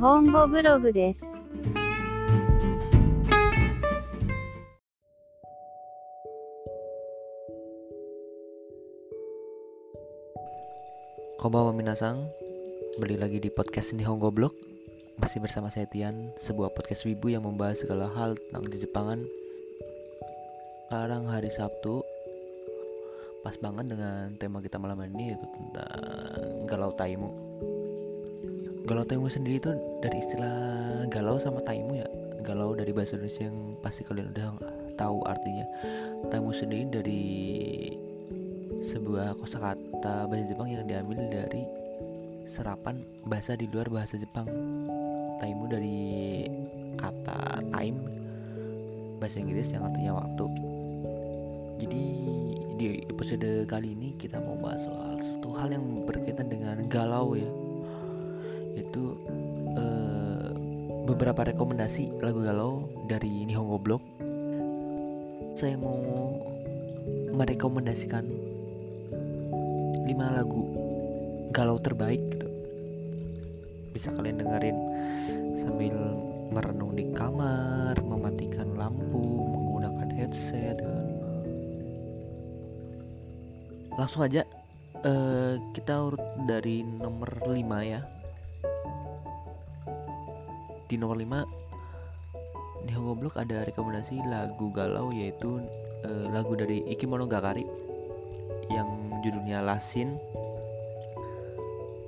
本語ブログです。Konbanwa minasang, kembali lagi di podcast Nihongo Blog Masih bersama saya Tian, sebuah podcast wibu yang membahas segala hal tentang Jepangan Sekarang hari Sabtu Pas banget dengan tema kita malam ini yaitu tentang Galau Taimu Galau Taimu sendiri itu dari istilah galau sama Taimu ya Galau dari bahasa Indonesia yang pasti kalian udah tahu artinya Taimu sendiri dari sebuah kosakata bahasa Jepang yang diambil dari serapan bahasa di luar bahasa Jepang. Taimu dari kata time bahasa Inggris yang artinya waktu. Jadi di episode kali ini kita mau bahas soal satu hal yang berkaitan dengan galau ya, yaitu eh, beberapa rekomendasi lagu galau dari Nihongo Blog. Saya mau merekomendasikan 5 lagu galau terbaik gitu bisa kalian dengerin sambil merenung di kamar mematikan lampu menggunakan headset gitu. langsung aja eh, kita urut dari nomor 5 ya di nomor 5 di Hongo Blog ada rekomendasi lagu galau yaitu eh, lagu dari Ikimonogatari yang judulnya Lasin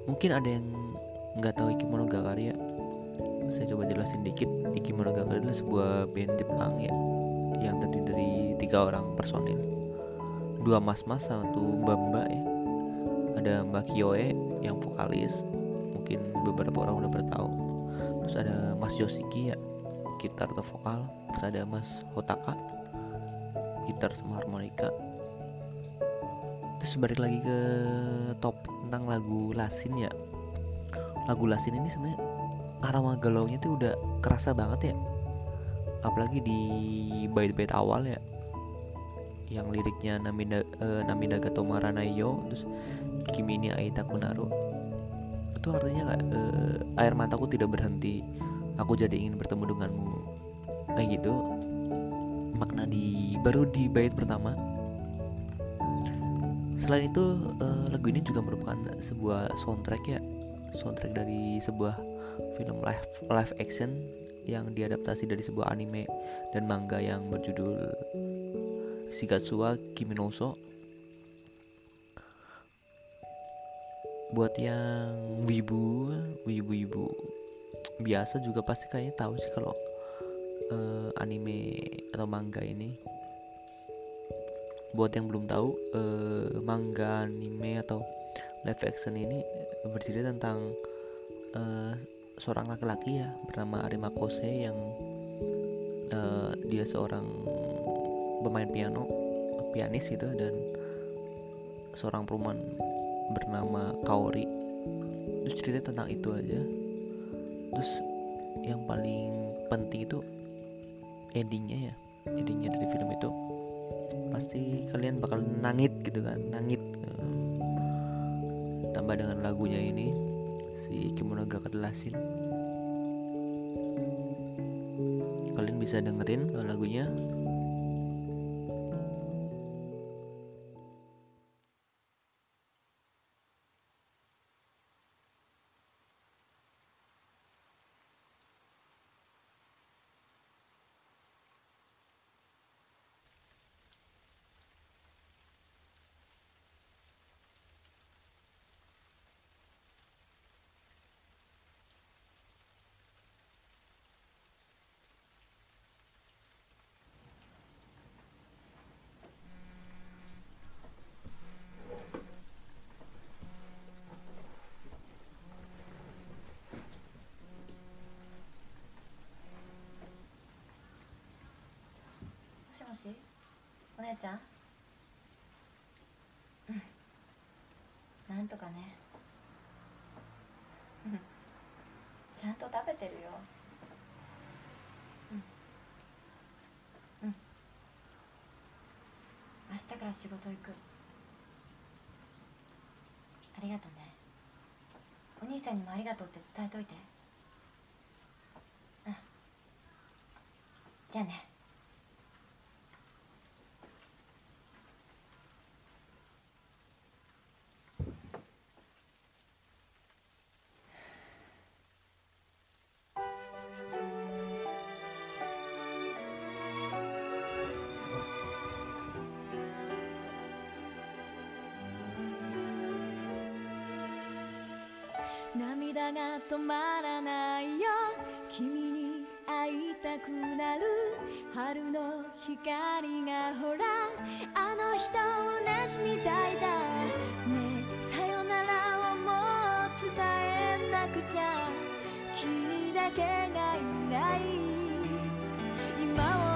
mungkin ada yang nggak tahu Ikimonogatari ya? Saya coba jelasin dikit. Ikimonogatari adalah sebuah band Jepang ya yang terdiri dari tiga orang personil. Dua mas-mas satu mbak-mbak ya. Ada Mbak Kyoe yang vokalis mungkin beberapa orang udah bertahu terus ada Mas Yoshiki ya gitar atau vokal. Terus ada Mas Hotaka gitar sama harmonika. Terus balik lagi ke topik tentang lagu Lasin ya. Lagu Lasin ini sebenarnya aroma galaunya tuh udah kerasa banget ya. Apalagi di bait-bait awal ya. Yang liriknya Namida uh, Namida Gatoma Ranayo terus Kimi ni Aita Kunaro itu artinya uh, air mataku tidak berhenti. Aku jadi ingin bertemu denganmu. Kayak gitu. Makna di baru di bait pertama. Selain itu uh, lagu ini juga merupakan sebuah soundtrack ya, soundtrack dari sebuah film live live action yang diadaptasi dari sebuah anime dan manga yang berjudul Shigatsuwa Kimi Buat yang wibu, wibu-wibu. Biasa juga pasti kayaknya tahu sih kalau uh, anime atau manga ini. Buat yang belum tahu uh, manga anime atau live action ini bercerita tentang uh, seorang laki-laki ya bernama Arima Kose yang uh, dia seorang pemain piano pianis gitu dan seorang perempuan bernama Kaori. Terus cerita tentang itu aja. Terus yang paling penting itu endingnya ya endingnya dari film itu. Pasti kalian bakal nangit gitu kan nangit. Tambah dengan lagunya ini si Kimono Kedelasin kalian bisa dengerin lagunya しもし？お姉ちゃん？うん。なんとかね。ちゃんと食べてるよ。うん。うん。明日から仕事行く。ありがとね。お兄さんにもありがとうって伝えといて。うん。じゃあね。涙が止まらないよ。君に会いたくなる春の光がほら。あの人同じみたいだ。ねえさよならはもう伝えなくちゃ。君だけがいない。今を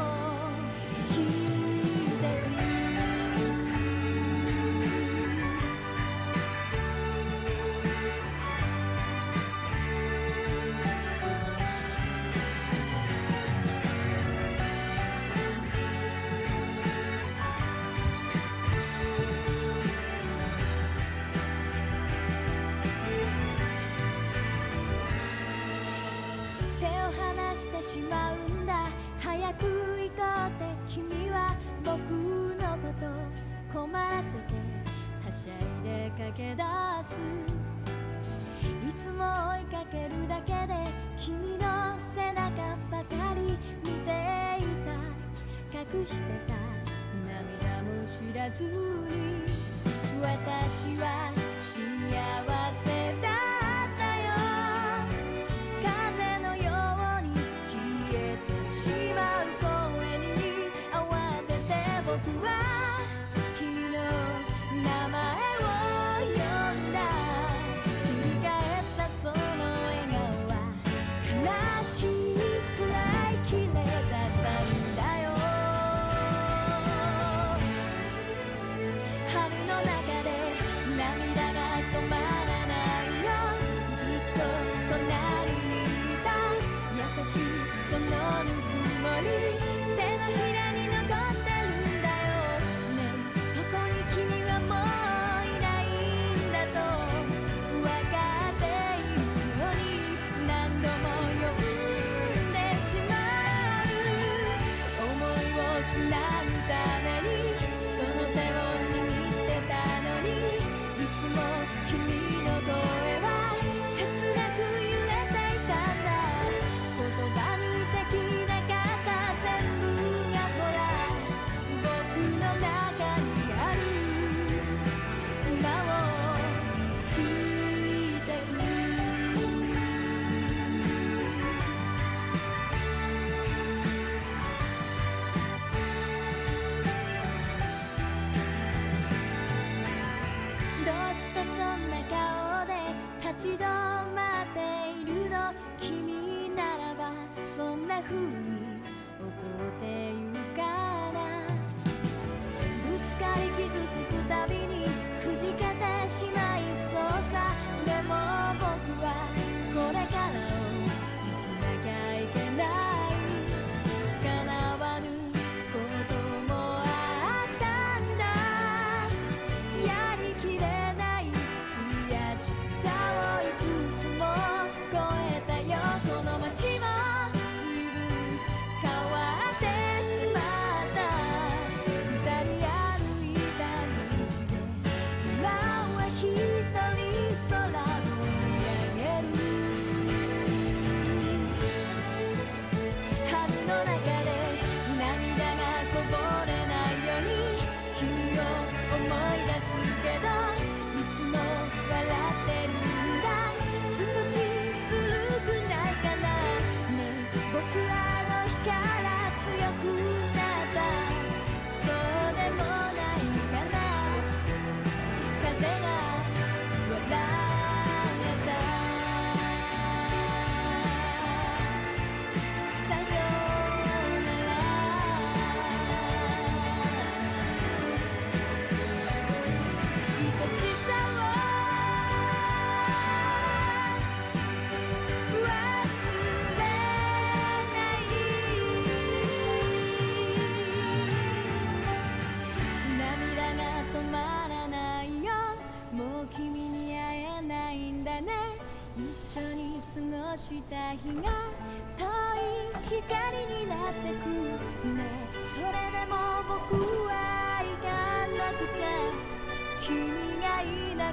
つも追いかけるだけで君の背中ばかり見ていた。隠してた涙も知らずに。私は幸せ。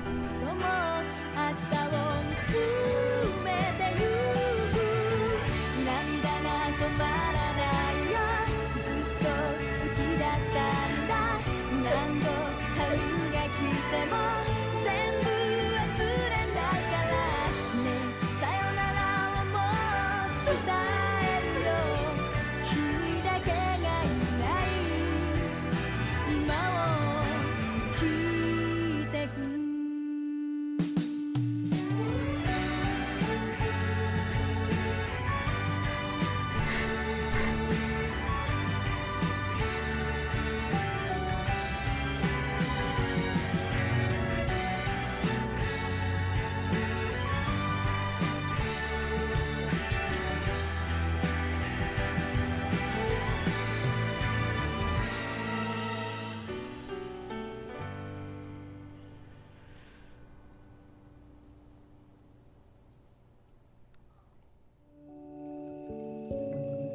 that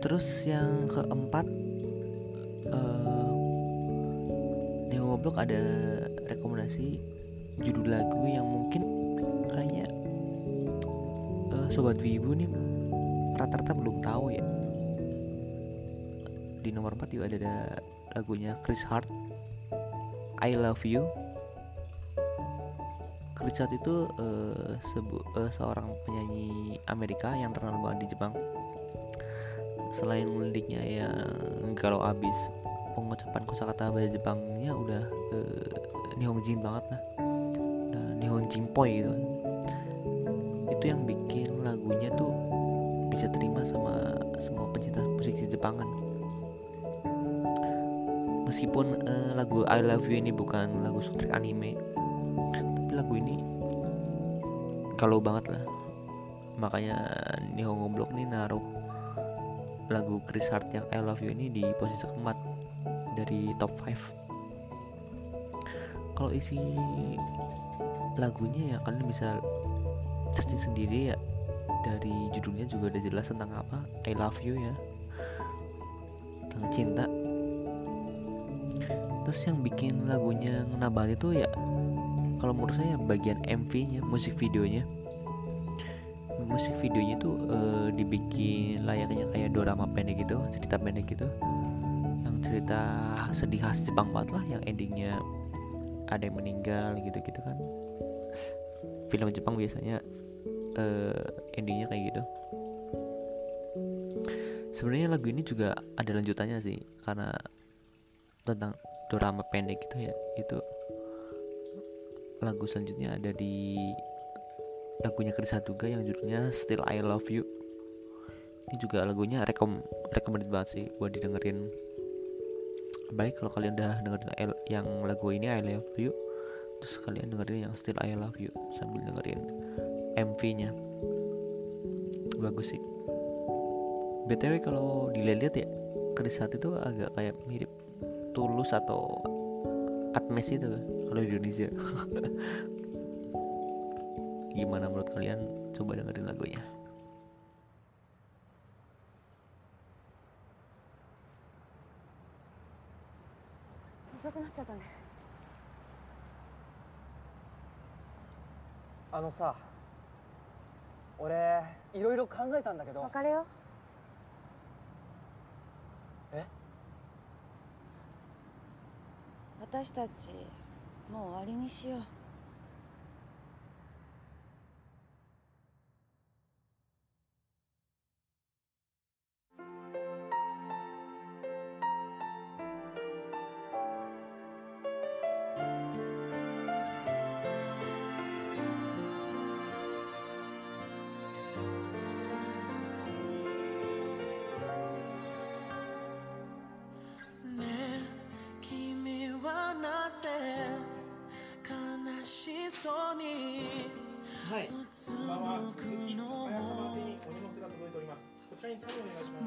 Terus yang keempat eh Neo Goblok ada rekomendasi judul lagu yang mungkin kayaknya eh, sobat Wibu nih rata-rata belum tahu ya. Di nomor 4 juga ada, ada lagunya Chris Hart I Love You. Chris Hart itu eh, sebu- eh, seorang penyanyi Amerika yang terkenal banget di Jepang selain liriknya yang galau abis pengucapan kosakata bahasa Jepangnya udah uh, Nihonjin banget lah. Udah Nihonjin poi gitu kan. itu yang bikin lagunya tuh bisa terima sama semua pencinta musik Jepangan meskipun eh, lagu I Love You ini bukan lagu soundtrack anime tapi lagu ini galau banget lah. Makanya Nihon Goblok nih naruh lagu Chris Hart yang I Love You ini di posisi keempat dari top 5 kalau isi lagunya ya kalian bisa searching sendiri ya. Dari judulnya juga udah jelas tentang apa I Love You ya. Tentang cinta. Terus yang bikin lagunya ngena banget itu ya kalau menurut saya bagian MV-nya musik videonya musik videonya tuh eh, dibikin layaknya kayak dorama pendek gitu cerita pendek gitu. Yang cerita sedih khas Jepang banget lah yang endingnya ada yang meninggal gitu gitu kan. Film Jepang biasanya eh, endingnya kayak gitu. Sebenarnya lagu ini juga ada lanjutannya sih karena tentang dorama pendek gitu ya itu lagu selanjutnya ada di lagunya Chris juga yang judulnya Still I Love You. Ini juga lagunya rekom recommended banget sih buat didengerin. Baik kalau kalian udah dengerin yang lagu ini I Love You terus kalian dengerin yang Still I Love You sambil dengerin MV-nya bagus sih. Btw kalau dilihat ya Chris Hart itu agak kayak mirip Tulus atau Atmes itu kalau di Indonesia gimana menurut kalian? Coba dengerin lagunya. 遅くなっちゃったね。あのさ俺いろいろ考えたんだけど。別れよえ？私たちもう終わりにしよう pensando en los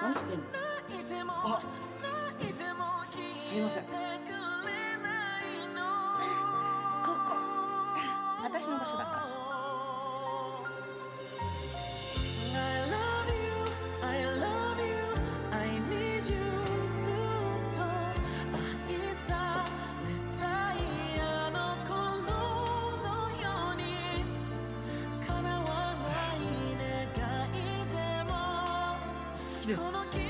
何してんの？あすいません。ここ。私の場所だから。this.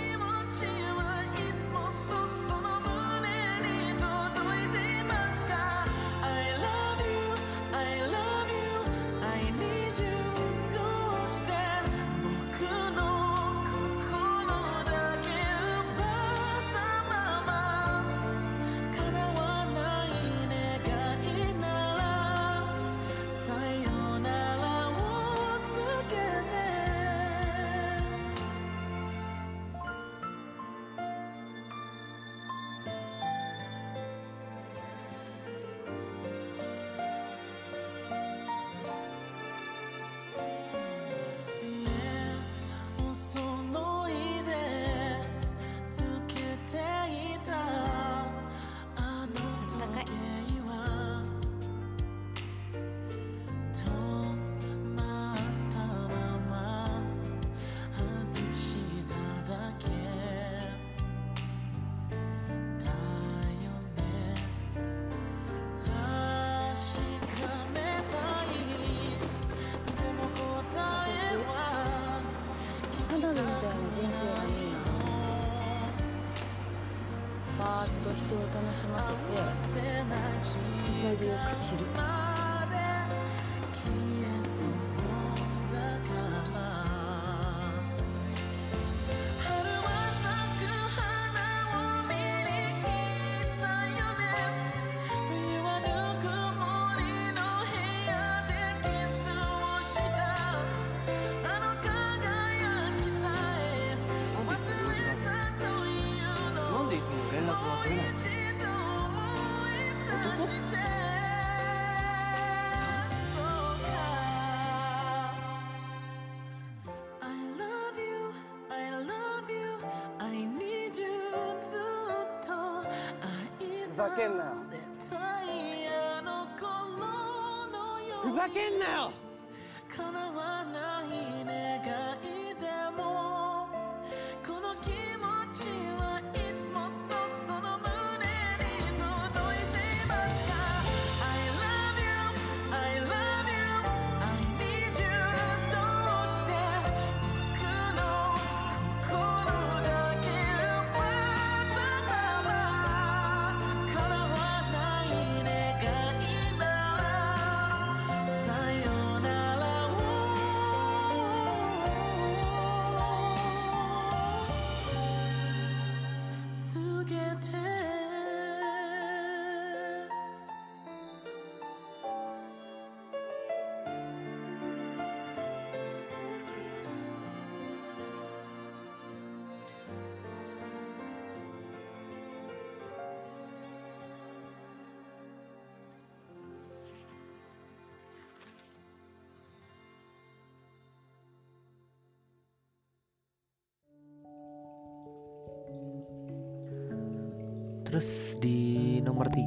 けんなよ。ふざけんなよ。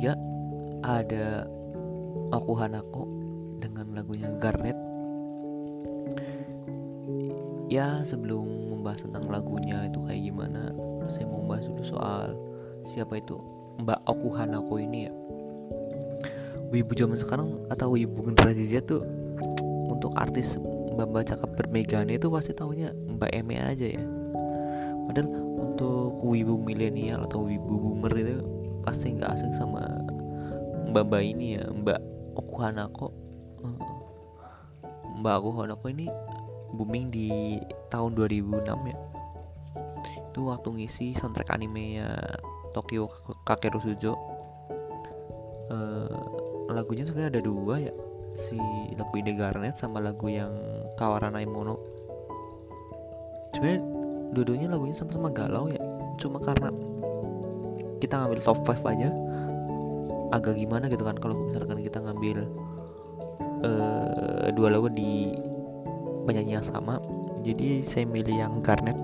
ketiga ada Aku Hanako dengan lagunya Garnet. Ya sebelum membahas tentang lagunya itu kayak gimana saya mau bahas dulu soal siapa itu Mbak Aku Hanako ini ya. Wibu zaman sekarang atau Wibu generasi Z tuh untuk artis Mbak Mbak cakap bermegane itu pasti taunya Mbak Eme aja ya. Padahal untuk wibu milenial atau wibu boomer itu pasti nggak asing sama mbak mbak ini ya mbak Okuhanako. Mbak Okuhanako ini booming di tahun 2006 ya. Itu waktu ngisi soundtrack anime ya Tokyo Kakeru Sujo uh, eh, lagunya sebenarnya ada dua ya si lagu Ide Garnet sama lagu yang Kawaranai Mono sebenarnya dua-duanya lagunya sama-sama galau ya cuma karena kita ngambil top 5 aja. Agak gimana gitu kan kalau misalkan kita ngambil eh, dua lagu di penyanyi yang sama. Jadi saya milih yang Garnet.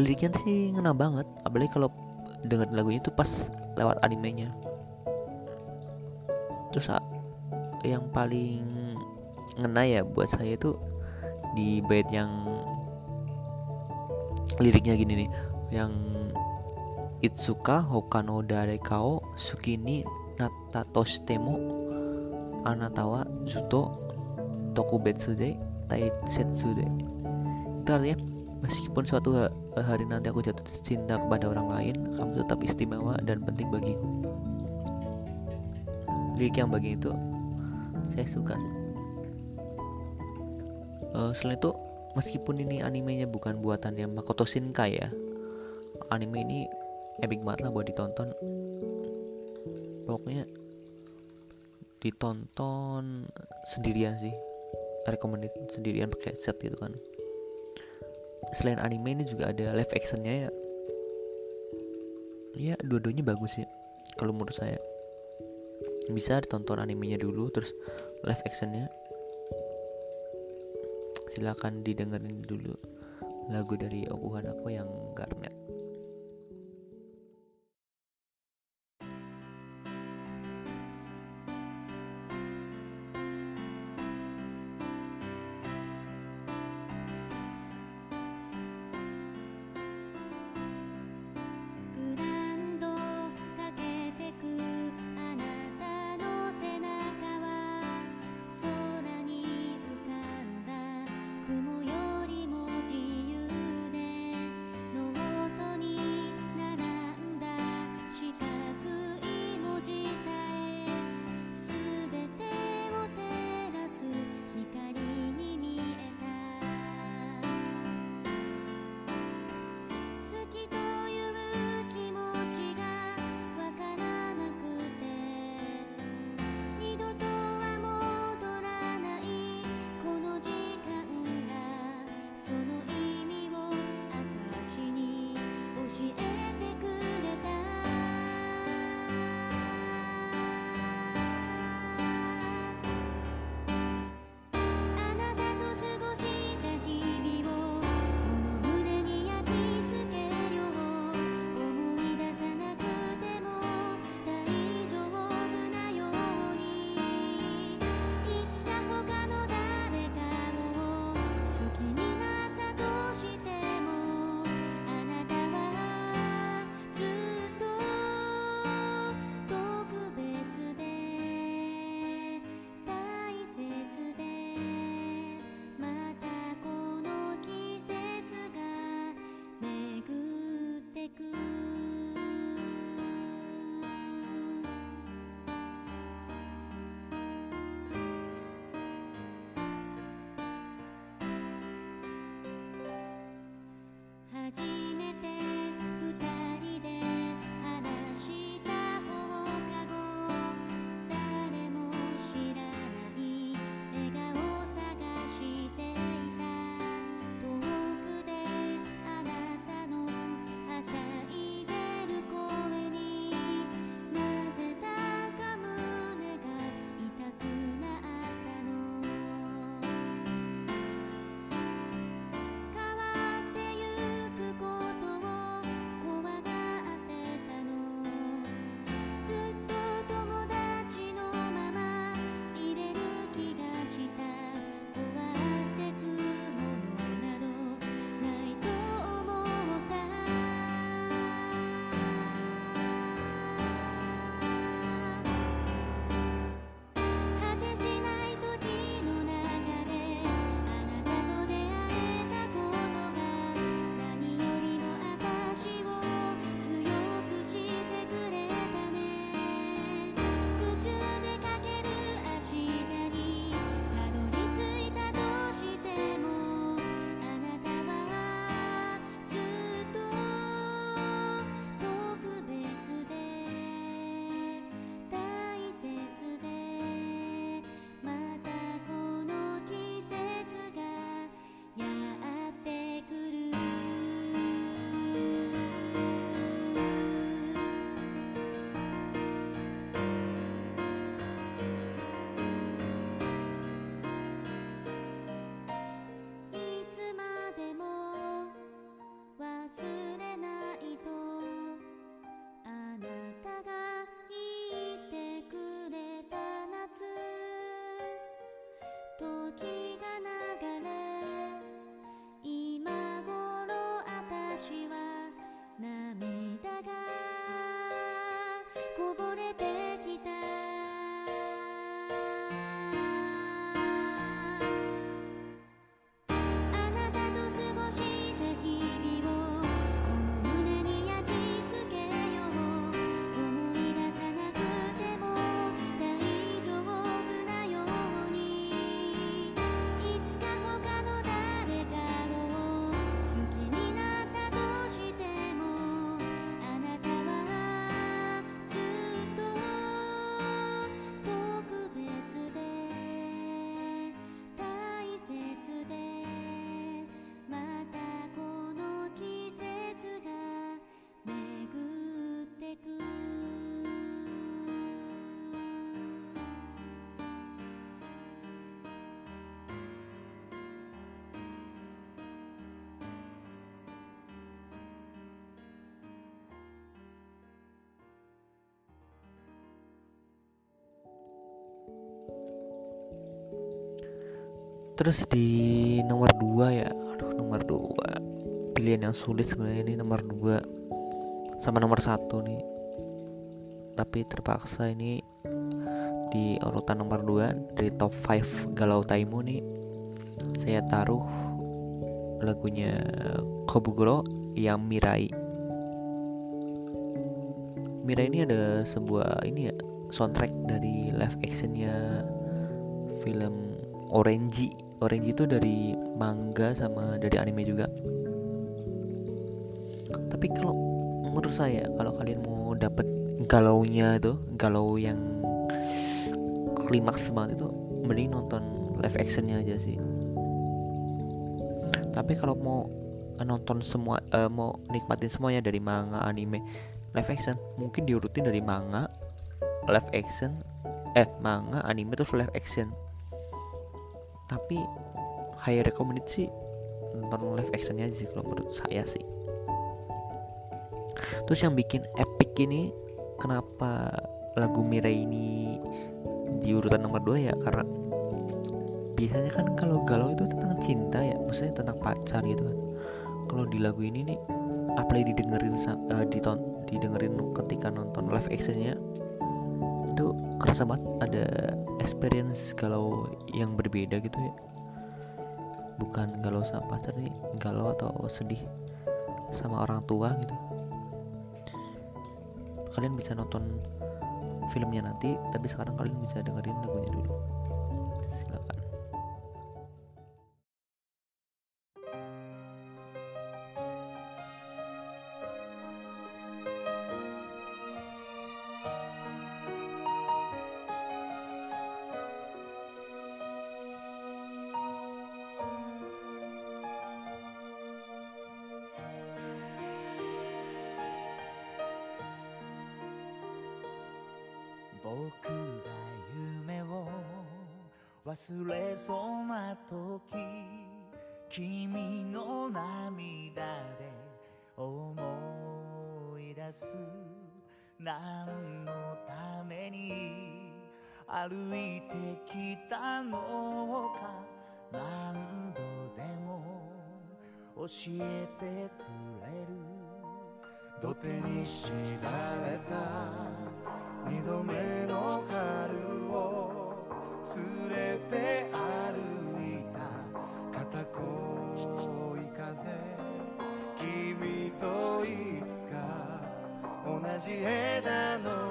Liriknya sih ngena banget apalagi kalau denger lagunya tuh pas lewat animenya. Terus ah, yang paling ngena ya buat saya itu di bait yang liriknya gini nih yang Itsuka Hokano Dare Kao Sukini Natatoshitemo Anatawa Zuto Tokubetsu de Taisetsu de Itu artinya Meskipun suatu ha- hari nanti aku jatuh cinta kepada orang lain Kamu tetap istimewa dan penting bagiku. Lirik yang bagian itu Saya suka sih. Eh, Selain itu Meskipun ini animenya bukan buatannya Makoto Shinkai ya Anime ini epic banget lah buat ditonton. Pokoknya ditonton sendirian sih. Recommended sendirian pakai set gitu kan. Selain anime ini juga ada live actionnya ya. Ya dua-duanya bagus sih kalau menurut saya. Bisa ditonton animenya dulu terus live actionnya. Silakan didengerin dulu lagu dari Oku Hanako yang Garnet「she terus di nomor 2 ya? Aduh nomor 2 pilihan yang sulit sebenarnya ini nomor 2 sama nomor satu nih. Tapi terpaksa ini di urutan nomor 2 dari top 5 Galau Taimu nih saya taruh lagunya Kobuguro yang Mirai. Mirai ini ada sebuah ini ya soundtrack dari live actionnya film Orange. Orange itu dari manga sama dari anime juga. Tapi kalau menurut saya kalau kalian mau dapet galaunya itu galau yang klimaks banget itu mending nonton live actionnya aja sih. Tapi kalau mau nonton semua eh, mau nikmatin semuanya dari manga anime live action mungkin diurutin dari manga live action eh manga anime terus live action tapi high recommended sih nonton live actionnya sih kalau menurut saya sih. Terus yang bikin epic ini kenapa lagu Mirai ini di urutan nomor 2 ya? Karena biasanya kan kalau galau itu tentang cinta ya maksudnya tentang pacar gitu kan. Kalau di lagu ini nih apalagi didengerin uh, diton didengerin ketika nonton live actionnya itu kerasa banget ada experience galau yang berbeda gitu ya. Bukan galau sama pacar nih galau atau sedih sama orang tua gitu. Kalian bisa nonton filmnya nanti tapi sekarang kalian bisa dengerin lagunya dulu そうな時」「君の涙で思い出す」「何のために歩いてきたのか」「何度でも教えてくれる」土手に敷かれた二度目の春を連れて 가지의 단어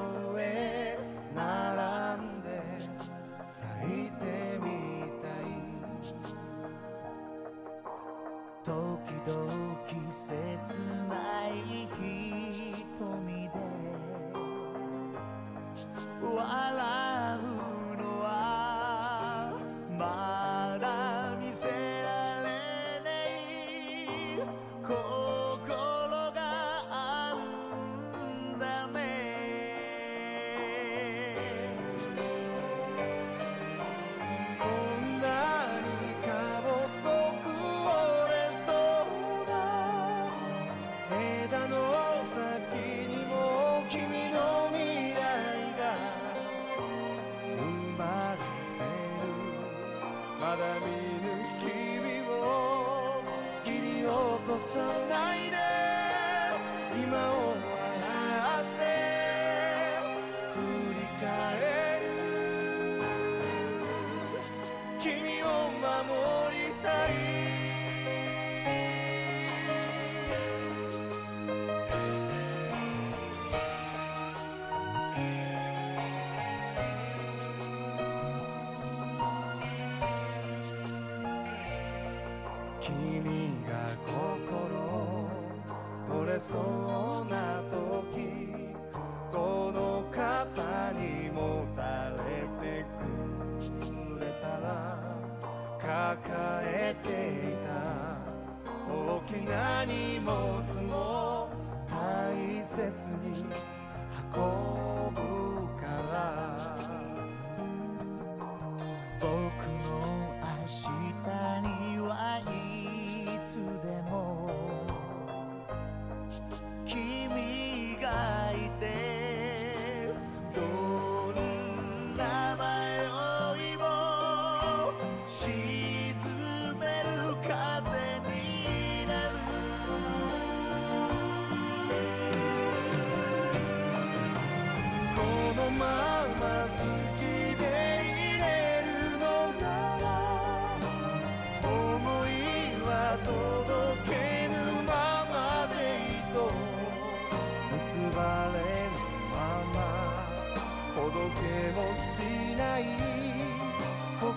君が心折れそうな時この肩にもたれてくれたら抱えていた大きな荷物も大切に運ぶから。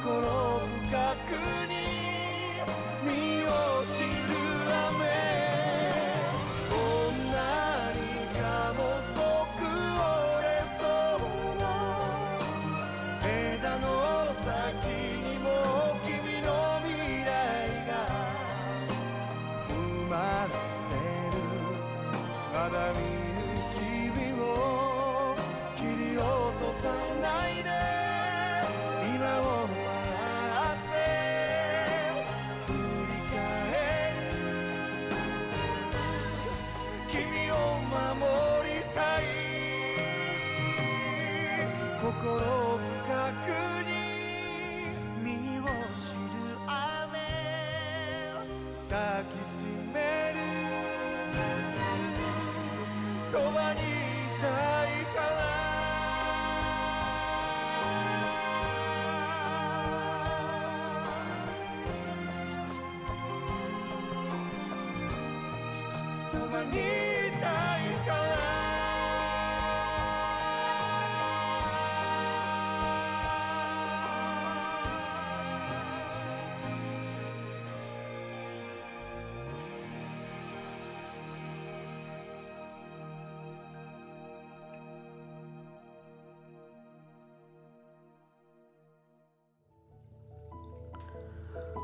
心深くに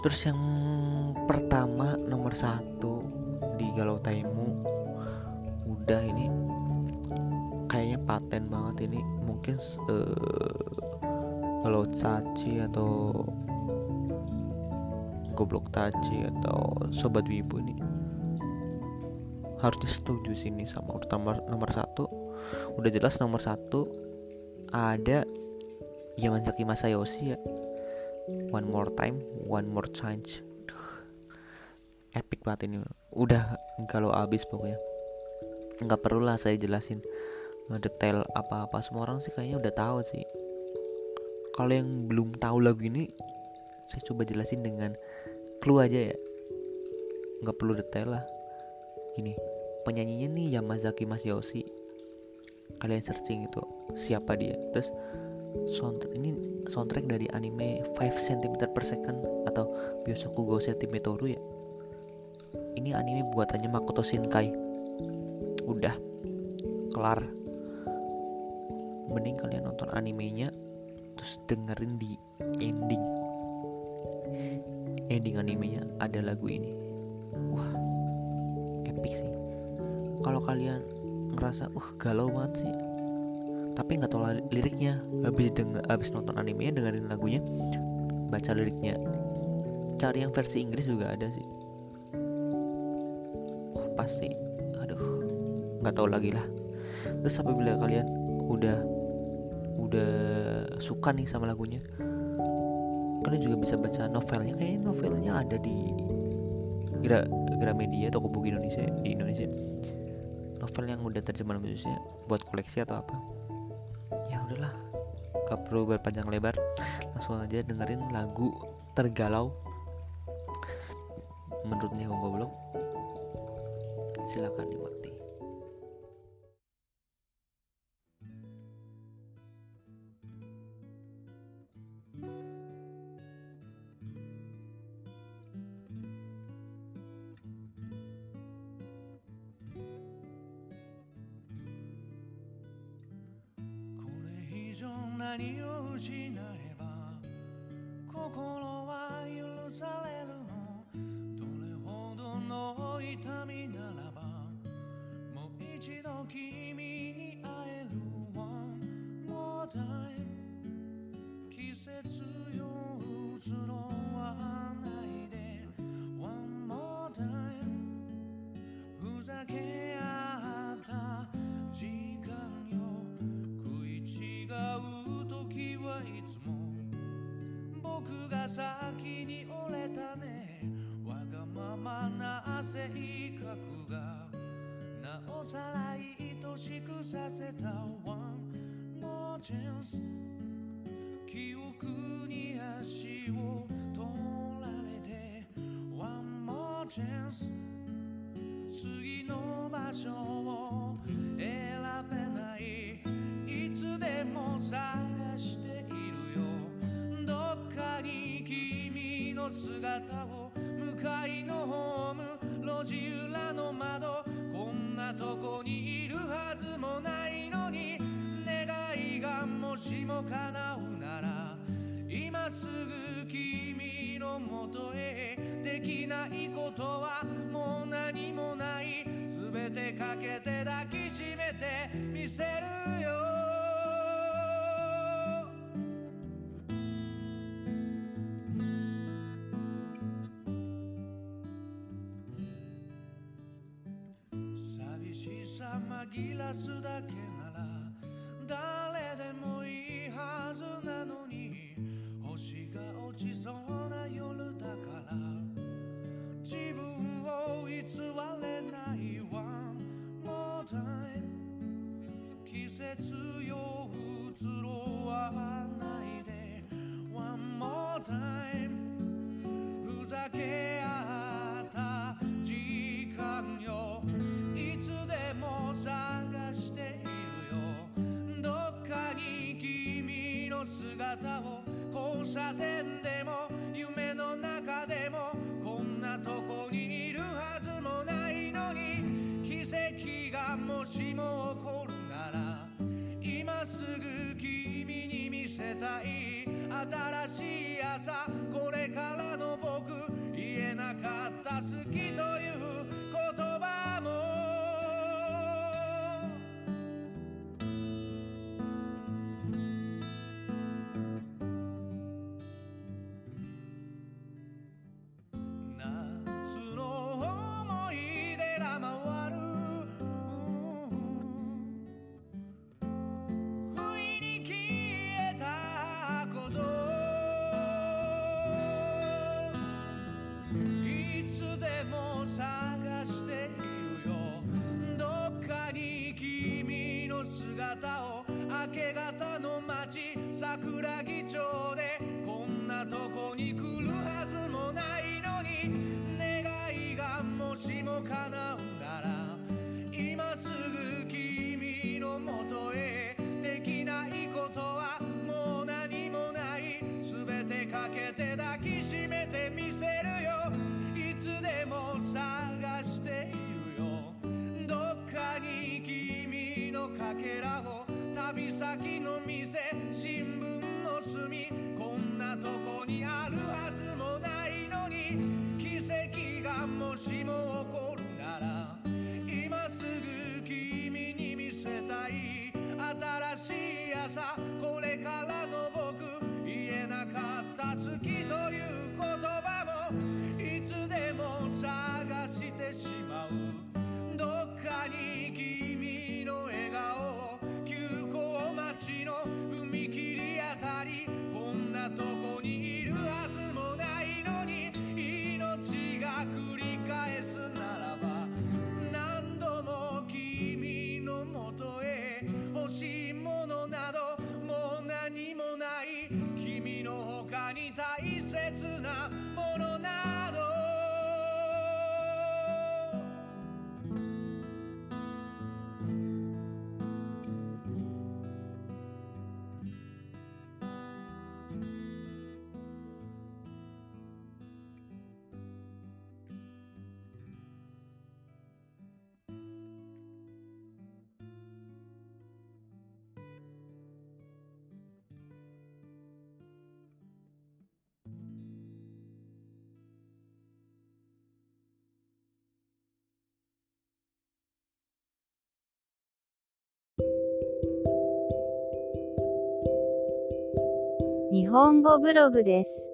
Terus yang pertama nomor satu di Galau Taimu. Udah ini kayaknya paten banget ini. Mungkin eh, Galau Tachi atau Goblok Tachi atau Sobat Wibu ini. Harusnya setuju sini sama nomor, nomor satu. Udah jelas nomor satu ada Yamazaki Masayoshi ya one more time one more chance. Duh, epic banget ini. Udah kalau abis pokoknya. Nggak perlu lah saya jelasin detail apa-apa. Semua orang sih kayaknya udah tahu sih. Kalau yang belum tahu lagu ini saya coba jelasin dengan clue aja ya. Nggak perlu detail lah. Gini penyanyinya nih Yamazaki Masayoshi kalian searching itu siapa dia. Terus soundtrack ini soundtrack dari anime 5 cm per second atau Byosoku Go Sentimetoru ya? Ini anime buatannya Makoto Shinkai. Udah kelar. Mending kalian nonton animenya terus dengerin di ending. Ending animenya ada lagu ini. Wah epic sih. Kalau kalian ngerasa uh galau banget sih tapi nggak tahu li- liriknya. Habis denger habis nonton animenya dengerin lagunya baca liriknya. Cari yang versi Inggris juga ada sih. Wah, pasti. Aduh nggak tahu lagi lah. Terus apabila kalian udah udah suka nih sama lagunya kalian juga bisa baca novelnya. Kayaknya novelnya ada di Gra Gramedia atau buku Indonesia di Indonesia. Novel yang udah terjemahan Indonesia buat koleksi atau apa udahlah. Gak perlu berpanjang lebar langsung aja dengerin lagu tergalau. Menurut Neo Goblok silakan dimakti time 記憶に足を取られて One more chance. 次の場所けて抱きしめてみせるよ。寂しさ紛らすだけ。cosa que te 本語ブログです。